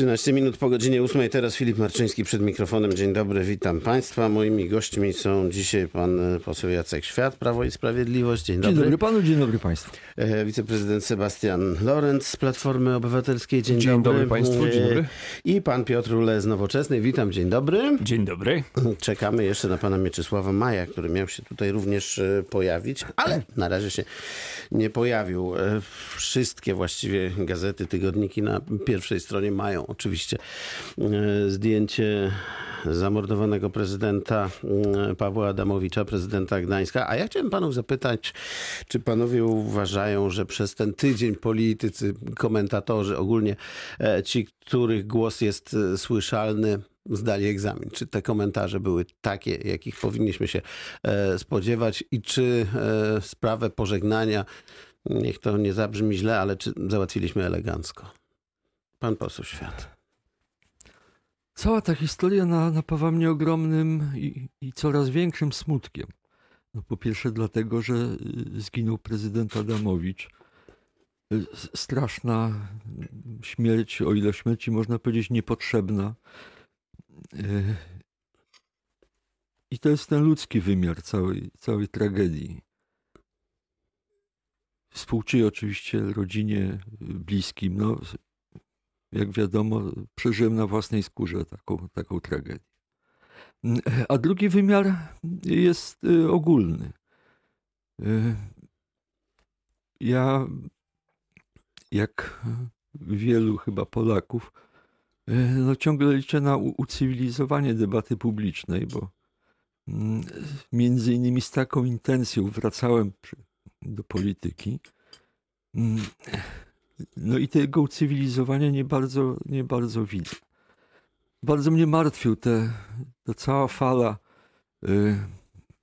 13 minut po godzinie 8. Teraz Filip Marczyński przed mikrofonem. Dzień dobry, witam Państwa. Moimi gośćmi są dzisiaj pan e, poseł Jacek Świat, Prawo i Sprawiedliwość. Dzień dobry. Dzień dobry panu, dzień dobry państwu. E, Wiceprezydent Sebastian Lorenz z Platformy Obywatelskiej. Dzień, Dzień dobry. dobry państwu, dzień dobry. I pan Piotr Ule z Nowoczesnej. Witam, dzień dobry. Dzień dobry. Czekamy jeszcze na pana Mieczysława Maja, który miał się tutaj również e, pojawić, ale na razie się nie pojawił. Wszystkie właściwie gazety, tygodniki na pierwszej stronie mają oczywiście e, zdjęcie zamordowanego prezydenta e, Pawła Adamowicza, prezydenta Gdańska. A ja chciałem panów zapytać, czy panowie uważają, że przez ten tydzień politycy, komentatorzy, ogólnie e, ci, których głos jest słyszalny, zdali egzamin. Czy te komentarze były takie, jakich powinniśmy się spodziewać i czy sprawę pożegnania, niech to nie zabrzmi źle, ale czy załatwiliśmy elegancko? Pan poseł Świat. Cała ta historia na, napawa mnie ogromnym i, i coraz większym smutkiem. No, po pierwsze dlatego, że y, zginął prezydent Adamowicz. Y, Straszna śmierć, o ile śmierci można powiedzieć niepotrzebna. Y, I to jest ten ludzki wymiar całej, całej tragedii. Współczuję oczywiście rodzinie, bliskim. No, jak wiadomo, przeżyłem na własnej skórze taką, taką tragedię. A drugi wymiar jest y, ogólny. Y, Ja, jak wielu chyba Polaków, y, no ciągle liczę na ucywilizowanie debaty publicznej, bo mm, między innymi z taką intencją wracałem do polityki. No i tego ucywilizowania nie bardzo, nie bardzo widzę. Bardzo mnie martwią te, ta cała fala y,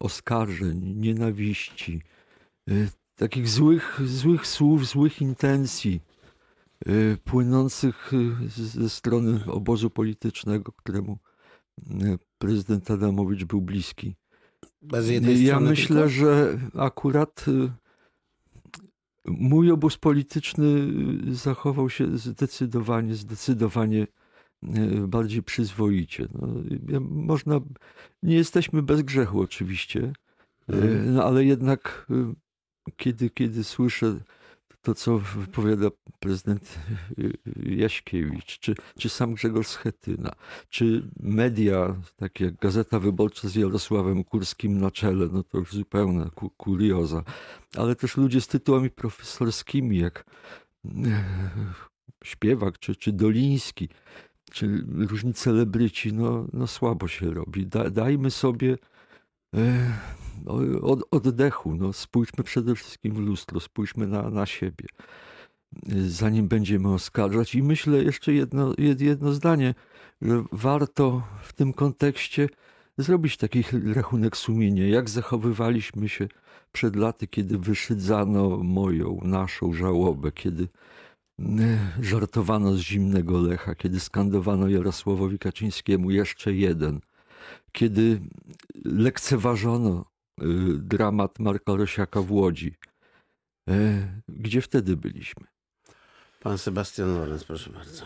oskarżeń, nienawiści, y, takich złych, złych słów, złych intencji y, płynących y, ze strony obozu politycznego, któremu y, prezydent Adamowicz był bliski. Bez jednej Ja myślę, tylko? że akurat y, mój obóz polityczny y, zachował się zdecydowanie, zdecydowanie y, bardziej przyzwoicie. No, można, nie jesteśmy bez grzechu oczywiście, y, Mhm. no, ale jednak kiedy, kiedy słyszę to, co wypowiada prezydent Jaśkiewicz, czy, czy sam Grzegorz Schetyna, czy media, takie jak Gazeta Wyborcza z Jarosławem Kurskim na czele, no to już zupełna ku- kurioza, ale też ludzie z tytułami profesorskimi, jak e, śpiewak, czy, czy Doliński, czy różni celebryci, no, no słabo się robi. Da, dajmy sobie od, oddechu, no, spójrzmy przede wszystkim w lustro, spójrzmy na, na siebie, zanim będziemy oskarżać. I myślę jeszcze jedno, jed- jedno zdanie, że warto w tym kontekście zrobić taki rachunek sumienia, jak zachowywaliśmy się przed laty, kiedy wyszydzano moją, naszą żałobę, kiedy żartowano z zimnego Lecha, kiedy skandowano Jarosławowi Kaczyńskiemu jeszcze jeden, kiedy lekceważono y, dramat Marka Rosiaka w Łodzi. E, Gdzie wtedy byliśmy? Pan Sebastian Lorenz, proszę bardzo.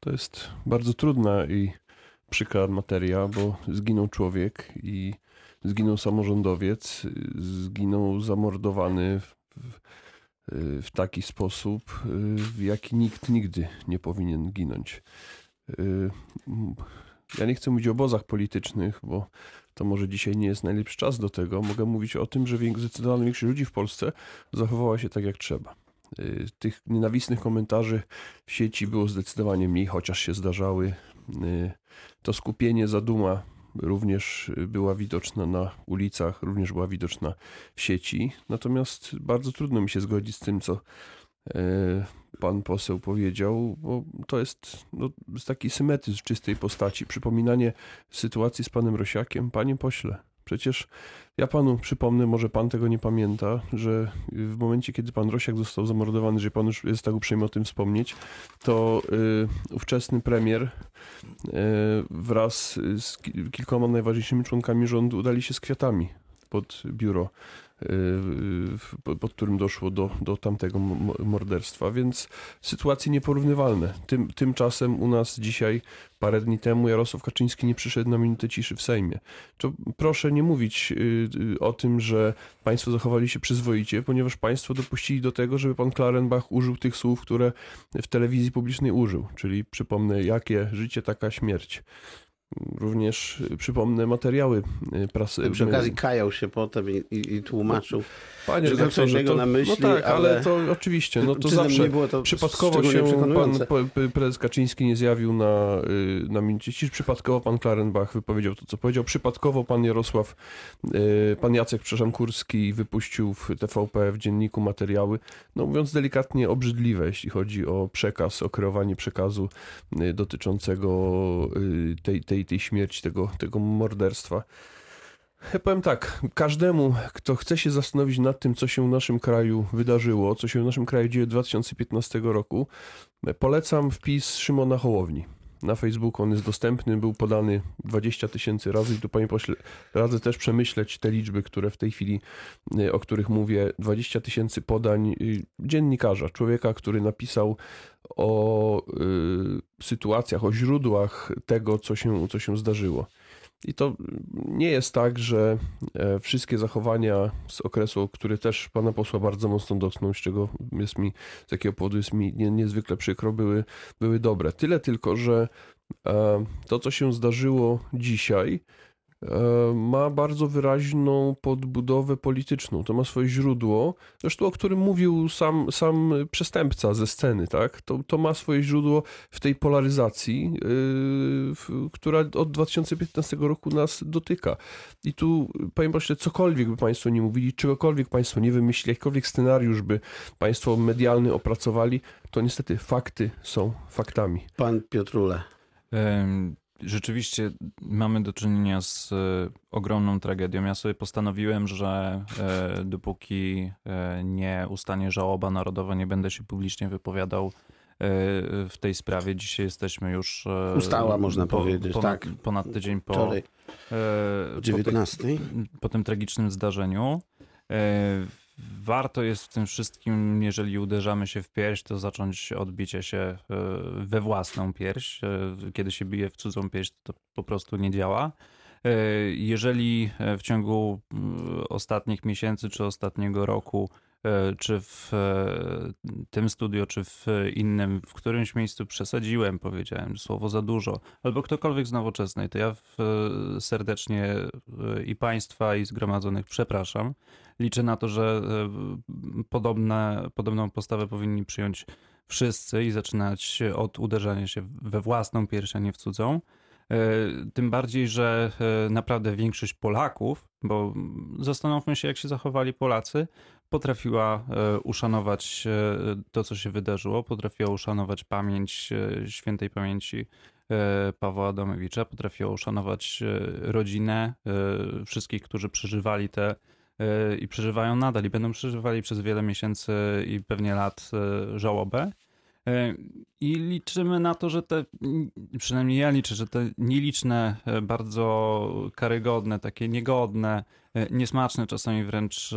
To jest bardzo trudna i przykra materia, bo zginął człowiek i zginął samorządowiec, zginął zamordowany w, w, w taki sposób, w jaki nikt nigdy nie powinien ginąć. Ja nie chcę mówić o obozach politycznych, bo to może dzisiaj nie jest najlepszy czas do tego. Mogę mówić o tym, że zdecydowana większość ludzi w Polsce zachowała się tak jak trzeba. Y, Tych nienawistnych komentarzy w sieci było zdecydowanie mniej, chociaż się zdarzały. Y, To skupienie, zaduma również była widoczna na ulicach, również była widoczna w sieci. Natomiast bardzo trudno mi się zgodzić z tym, co pan poseł powiedział, bo to jest no, taki symetryzm czystej postaci. Przypominanie sytuacji z panem Rosiakiem. Panie pośle, przecież ja panu przypomnę, może pan tego nie pamięta, że w momencie, kiedy pan Rosiak został zamordowany, że pan już jest tak uprzejmy o tym wspomnieć, to y, ówczesny premier y, wraz z ki- kilkoma najważniejszymi członkami rządu udali się z kwiatami pod biuro pod którym doszło do, do tamtego morderstwa, więc sytuacje nieporównywalne. Tym, tymczasem u nas dzisiaj, parę dni temu, Jarosław Kaczyński nie przyszedł na minutę ciszy w Sejmie. To proszę nie mówić o tym, że państwo zachowali się przyzwoicie, ponieważ państwo dopuścili do tego, żeby pan Klarenbach użył tych słów, które w telewizji publicznej użył, czyli przypomnę, jakie życie, taka śmierć. Również przypomnę materiały prasy. Przy okazji kajał się potem i, i, i tłumaczył. Panie że to innego na myśli, no tak, ale, ale to oczywiście, no to zawsze to przypadkowo się pan prezes Kaczyński nie zjawił na, y, na minucie ciszy, przypadkowo pan Klarenbach wypowiedział to, co powiedział, przypadkowo pan Jarosław, y, pan Jacek, przepraszam, Kurski wypuścił w TVP w dzienniku materiały, no mówiąc delikatnie obrzydliwe, jeśli chodzi o przekaz, o kreowanie przekazu y, dotyczącego tej, tej, tej śmierci, tego, tego morderstwa. Ja powiem tak, każdemu, kto chce się zastanowić nad tym, co się w naszym kraju wydarzyło, co się w naszym kraju dzieje 2015 roku, polecam wpis Szymona Hołowni. Na Facebooku on jest dostępny, był podany 20 tysięcy razy i tu panie pośle, radzę też przemyśleć te liczby, które w tej chwili, y, o których mówię, 20 tysięcy podań y, dziennikarza, człowieka, który napisał o y, sytuacjach, o źródłach tego, co się, co się zdarzyło. I to nie jest tak, że e, wszystkie zachowania z okresu, który też pana posła bardzo mocno dotknął, z czego jest mi, z jakiego powodu jest mi nie, niezwykle przykro, były, były dobre. Tyle tylko, że e, to, co się zdarzyło dzisiaj, ma bardzo wyraźną podbudowę polityczną. To ma swoje źródło, zresztą o którym mówił sam, sam przestępca ze sceny, tak? To, to ma swoje źródło w tej polaryzacji, yy, która od 2015 roku nas dotyka. I tu, panie pośle, cokolwiek by państwo nie mówili, czegokolwiek państwo nie wymyślili, jakikolwiek scenariusz by państwo medialny opracowali, to niestety fakty są faktami. Pan Piotrule. Rzeczywiście mamy do czynienia z e, ogromną tragedią. Ja sobie postanowiłem, że e, dopóki e, nie ustanie żałoba narodowa, nie będę się publicznie wypowiadał w tej sprawie. Dzisiaj jesteśmy już. Ustała, można po, powiedzieć, ponad, tak. Ponad tydzień po. Wczoraj. 19. Po, po tym tragicznym zdarzeniu warto jest w tym wszystkim, jeżeli uderzamy się w pierś, to zacząć odbicie się e, we własną pierś. E, kiedy się bije w cudzą pierś, to po prostu nie działa. E, jeżeli w ciągu ostatnich miesięcy czy ostatniego roku czy w tym studio, czy w innym, w którymś miejscu przesadziłem, powiedziałem słowo za dużo, albo ktokolwiek z nowoczesnej, to ja serdecznie i Państwa, i zgromadzonych przepraszam liczę na to, że e, podobne, podobną postawę powinni przyjąć wszyscy i zaczynać od uderzania się we własną pierś, a nie w cudzą. E, tym bardziej, że e, naprawdę większość Polaków, bo zastanówmy się, jak się zachowali Polacy, potrafiła uszanować to, co się wydarzyło, potrafiła uszanować pamięć świętej pamięci Pawła Adamowicza, potrafiła uszanować rodzinę wszystkich, którzy przeżywali te i przeżywają nadal i będą przeżywali przez wiele miesięcy i pewnie lat e, żałobę. E, I liczymy na to, że te, przynajmniej ja liczę, że te nieliczne, e, bardzo karygodne, takie niegodne, niesmaczne czasami wręcz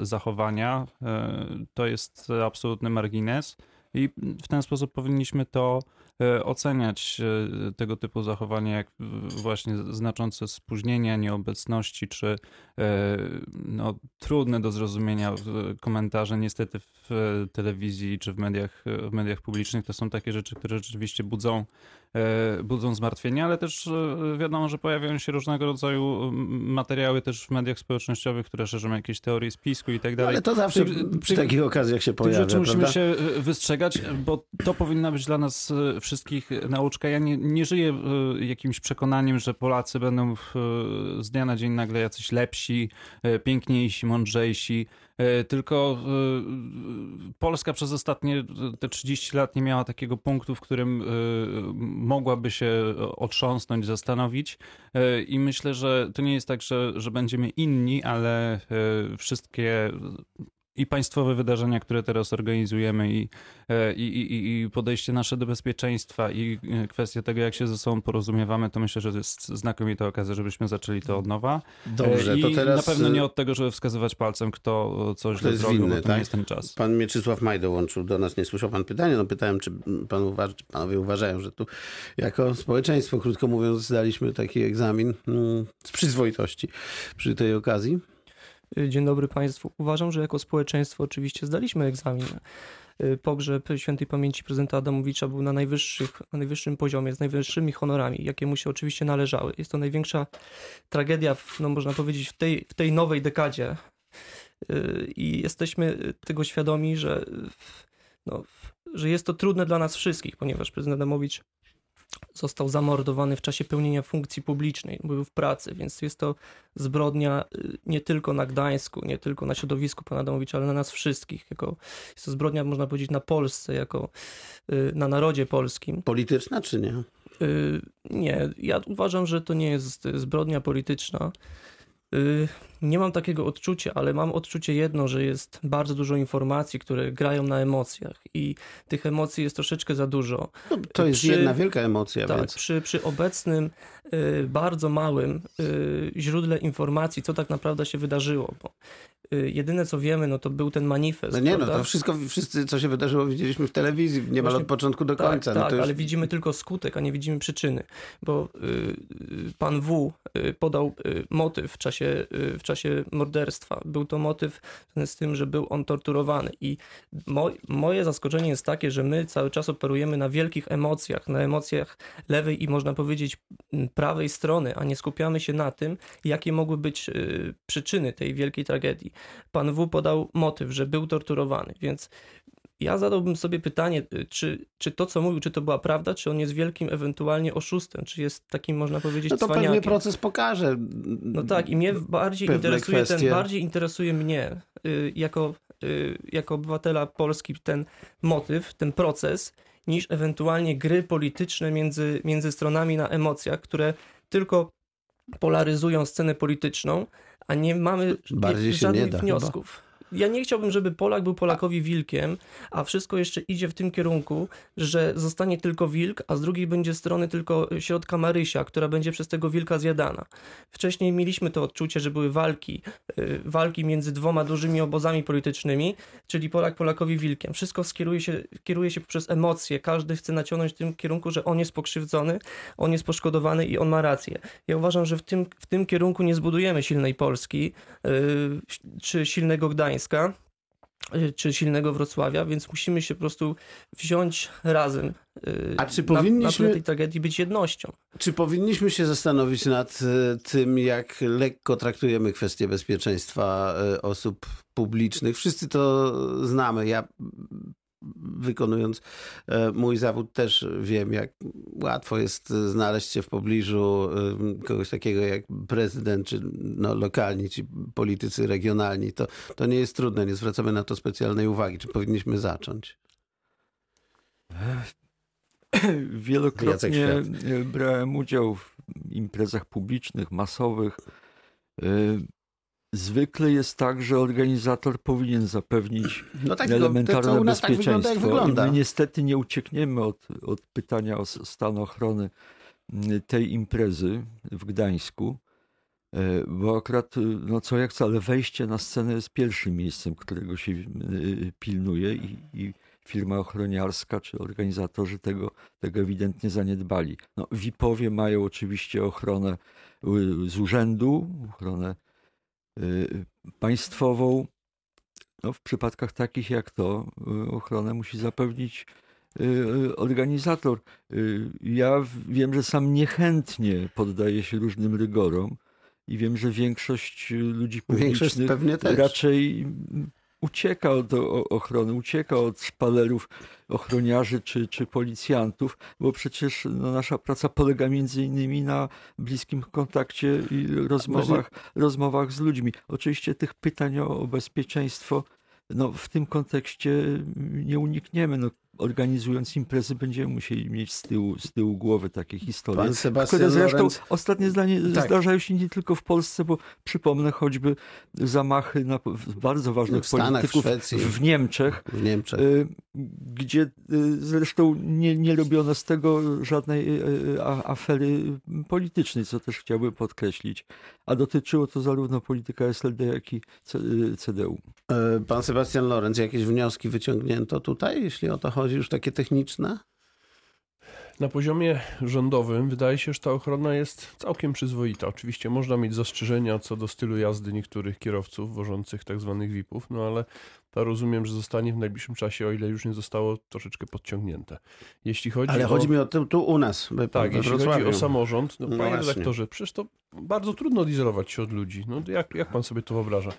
zachowania to jest absolutny margines i w ten sposób powinniśmy to E, oceniać e, tego typu zachowania jak właśnie znaczące spóźnienia, nieobecności, czy e, no, trudne do zrozumienia komentarze niestety w telewizji czy w mediach, w mediach publicznych. To są takie rzeczy, które rzeczywiście budzą E, budzą zmartwienia, ale też e, wiadomo, że pojawiają się różnego rodzaju materiały też w mediach społecznościowych, które szerzą jakieś teorie spisku i tak dalej. Ale to zawsze przy, przy takich okazjach się pojawia, rzeczy prawda? musimy się e, wystrzegać, bo to powinna być dla nas wszystkich nauczka. Ja nie, nie żyję jakimś przekonaniem, że Polacy będą z dnia na dzień nagle jacyś lepsi, piękniejsi, mądrzejsi. E, tylko e, Polska przez ostatnie te 30 lat nie miała takiego punktu, w którym e, mogłaby się otrząsnąć, zastanowić. I myślę, że to nie jest tak, że, że będziemy inni, ale wszystkie i państwowe wydarzenia, które teraz organizujemy, i, e, i, i, i podejście nasze do bezpieczeństwa, i e, kwestia tego, jak się ze sobą porozumiewamy, to myślę, że to jest znakomita okazja, żebyśmy zaczęli to od nowa. Dobrze, E, I to teraz na pewno nie od tego, żeby wskazywać palcem, kto coś Kto zrobił, winny, bo to tak? nie jest ten czas. Pan Mieczysław Maj dołączył do nas. Nie słyszał pan pytania? No pytałem, czy pan uważa, czy panowie uważają, że tu jako społeczeństwo, krótko mówiąc, zdaliśmy taki egzamin mm, z przyzwoitości przy tej okazji. Dzień dobry Państwu. Uważam, że jako społeczeństwo oczywiście zdaliśmy egzamin. Y, Pogrzeb świętej pamięci prezydenta Adamowicza był na, najwyższych, na najwyższym poziomie, z najwyższymi honorami, jakie mu się oczywiście należały. Jest to największa tragedia, no można powiedzieć, w tej, w tej nowej dekadzie. Y, I jesteśmy tego świadomi, że, y, no, że jest to trudne dla nas wszystkich, ponieważ prezydent Adamowicz został zamordowany w czasie pełnienia funkcji publicznej, był w pracy, więc jest to zbrodnia y, nie tylko na Gdańsku, nie tylko na środowisku pana Adamowicza, ale na nas wszystkich. Jako, jest to zbrodnia, można powiedzieć, na Polsce, jako y, na narodzie polskim. Polityczna czy nie? Y, Nie, ja uważam, że to nie jest zbrodnia polityczna. Nie mam takiego odczucia, ale mam odczucie jedno, że jest bardzo dużo informacji, które grają na emocjach i tych emocji jest troszeczkę za dużo. No, to jest Przy- jedna wielka emocja, Tak, więc przy, przy obecnym y, bardzo małym y, źródle informacji, co tak naprawdę się wydarzyło. Bo, y, jedyne co wiemy, no to był ten manifest. no nie no, prawda? to wszystko, wszyscy co się wydarzyło widzieliśmy w telewizji, niemal Właśnie- od początku do Tak, końca. tak, no to już... ale widzimy tylko skutek, a nie widzimy przyczyny. Bo y, pan W y, podał y, motyw w czasie, w czasie morderstwa. Był to motyw z tym, że był on torturowany. I mo, moje zaskoczenie jest takie, że my cały czas operujemy na wielkich emocjach, na emocjach lewej i można powiedzieć prawej strony, a nie skupiamy się na tym, jakie mogły być y, przyczyny tej wielkiej tragedii. Pan W podał motyw, że był torturowany, więc ja zadałbym sobie pytanie, y, czy, czy to, co mówił, czy to była prawda, czy on jest wielkim ewentualnie oszustem, czy jest takim, można powiedzieć, No to pewnie cwaniakiem. proces pokaże. No tak, i mnie bardziej pewne interesuje kwestie. ten, bardziej interesuje mnie y, jako, y, jako obywatela Polski ten motyw, ten proces, niż ewentualnie gry polityczne między, między stronami na emocjach, które tylko polaryzują scenę polityczną, a nie mamy Bardziej się żadnych nie da wniosków. Ja nie chciałbym, żeby Polak był Polakowi wilkiem, a wszystko jeszcze idzie w tym kierunku, że zostanie tylko wilk, a z drugiej będzie strony tylko środka Marysia, która będzie przez tego wilka zjadana. Wcześniej mieliśmy to odczucie, że były walki, y, walki między dwoma dużymi obozami politycznymi, czyli Polak Polakowi wilkiem. Wszystko skieruje się, kieruje się przez emocje. Każdy chce naciągnąć w tym kierunku, że on jest pokrzywdzony, on jest poszkodowany i on ma rację. Ja uważam, że w tym, w tym kierunku nie zbudujemy silnej Polski y, czy silnego Gdańska y, czy silnego Wrocławia, więc musimy się po prostu wziąć razem. y, A czy na- Na powinniśmy- tle tej tragedii być jednością. Czy powinniśmy się zastanowić nad e, tym, jak lekko traktujemy kwestie bezpieczeństwa osób publicznych? Wszyscy to znamy. Ja wykonując e, mój zawód też wiem, jak łatwo jest e, znaleźć się w pobliżu e, kogoś takiego jak prezydent, czy no, lokalni, ci politycy regionalni. To, to nie jest trudne, nie zwracamy na to specjalnej uwagi. Czy powinniśmy zacząć? Wielokrotnie brałem udział w imprezach publicznych, masowych. Zwykle jest tak, że organizator powinien zapewnić No tak, elementarne to u nas tak wygląda, bezpieczeństwo. jak wygląda. My niestety nie uciekniemy od, od pytania o stan ochrony m, tej imprezy w Gdańsku, e, bo akurat, y, no co jak co, ale wejście na scenę jest pierwszym miejscem, którego się y, pilnuje i, i firma ochroniarska czy organizatorzy tego, tego ewidentnie zaniedbali. No, VIP-owie mają oczywiście ochronę y, z urzędu, ochronę państwową, no, w przypadkach takich jak to, y, ochronę musi zapewnić y, y, organizator. Y, Ja wiem, że sam niechętnie poddaję się różnym rygorom i wiem, że większość y, ludzi Większość publicznych też. raczej ucieka od ochrony, ucieka od szpalerów ochroniarzy czy, czy policjantów, bo przecież no, nasza praca polega między innymi na bliskim kontakcie i rozmowach, rozmowach z ludźmi. Oczywiście tych pytań o, o bezpieczeństwo no, w tym kontekście nie unikniemy. No, organizując imprezy będziemy musieli mieć z tyłu, z tyłu głowy takie historie. Które zresztą Lorenz. ostatnie zdanie Tak. zdarzają się nie tylko w Polsce, bo przypomnę choćby zamachy na w- bardzo ważnych W Stanach, w polityków Szwecji. w Niemczech, w Niemczech. y, gdzie y, zresztą nie, nie robiono z tego żadnej y, afery politycznej, co też chciałbym podkreślić. A dotyczyło to zarówno polityka SLD, jak i CDU. Pan Sebastian Lorenz, jakieś wnioski wyciągnięto tutaj, jeśli o to chodzi, już takie techniczne? Na poziomie rządowym wydaje się, że ta ochrona jest całkiem przyzwoita. Oczywiście można mieć zastrzeżenia co do stylu jazdy niektórych kierowców wożących tak zwanych VIP-ów, no ale to rozumiem, że zostanie w najbliższym czasie, o ile już nie zostało troszeczkę podciągnięte. Jeśli chodzi Ale o... chodzi mi o tu, tu u nas, Tak, jeśli chodzi Wrocławiu. o samorząd, no, No panie właśnie. redaktorze, przecież to bardzo trudno odizolować się od ludzi. No, jak, jak pan sobie to wyobraża?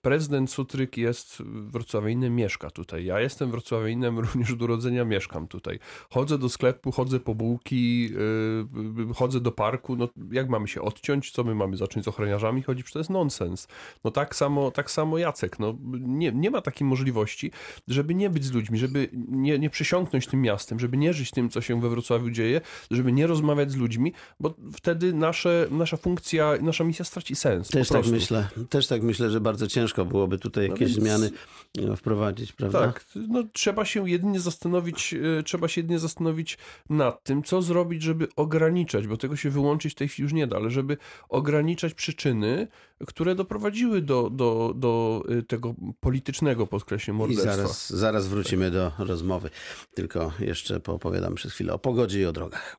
Prezydent Sutryk jest wrocławianem, mieszka tutaj. Ja jestem wrocławianem, również od urodzenia mieszkam tutaj. Chodzę do sklepu, chodzę po bułki, yy, chodzę do parku. No, jak mamy się odciąć? Co my mamy zacząć z ochroniarzami chodzić? To jest nonsens. No tak samo, tak samo Jacek. No, nie, nie ma takiej możliwości, żeby nie być z ludźmi, żeby nie, nie przysiągnąć tym miastem, żeby nie żyć tym, co się we Wrocławiu dzieje, żeby nie rozmawiać z ludźmi, bo wtedy nasze, nasza funkcja, nasza misja straci sens. Też tak myślę. Też tak myślę, że bardzo ciężko byłoby tutaj No jakieś więc- zmiany e, wprowadzić, prawda? Tak, no, trzeba się jedynie zastanowić, e, trzeba się jedynie zastanowić nad tym, co zrobić, żeby ograniczać, bo tego się wyłączyć w tej chwili już nie da, ale żeby ograniczać przyczyny, które doprowadziły do, do, do e, tego politycznego, podkreślę, I morderstwa. zaraz, zaraz wrócimy do rozmowy. Tylko jeszcze poopowiadam przez chwilę o pogodzie i o drogach.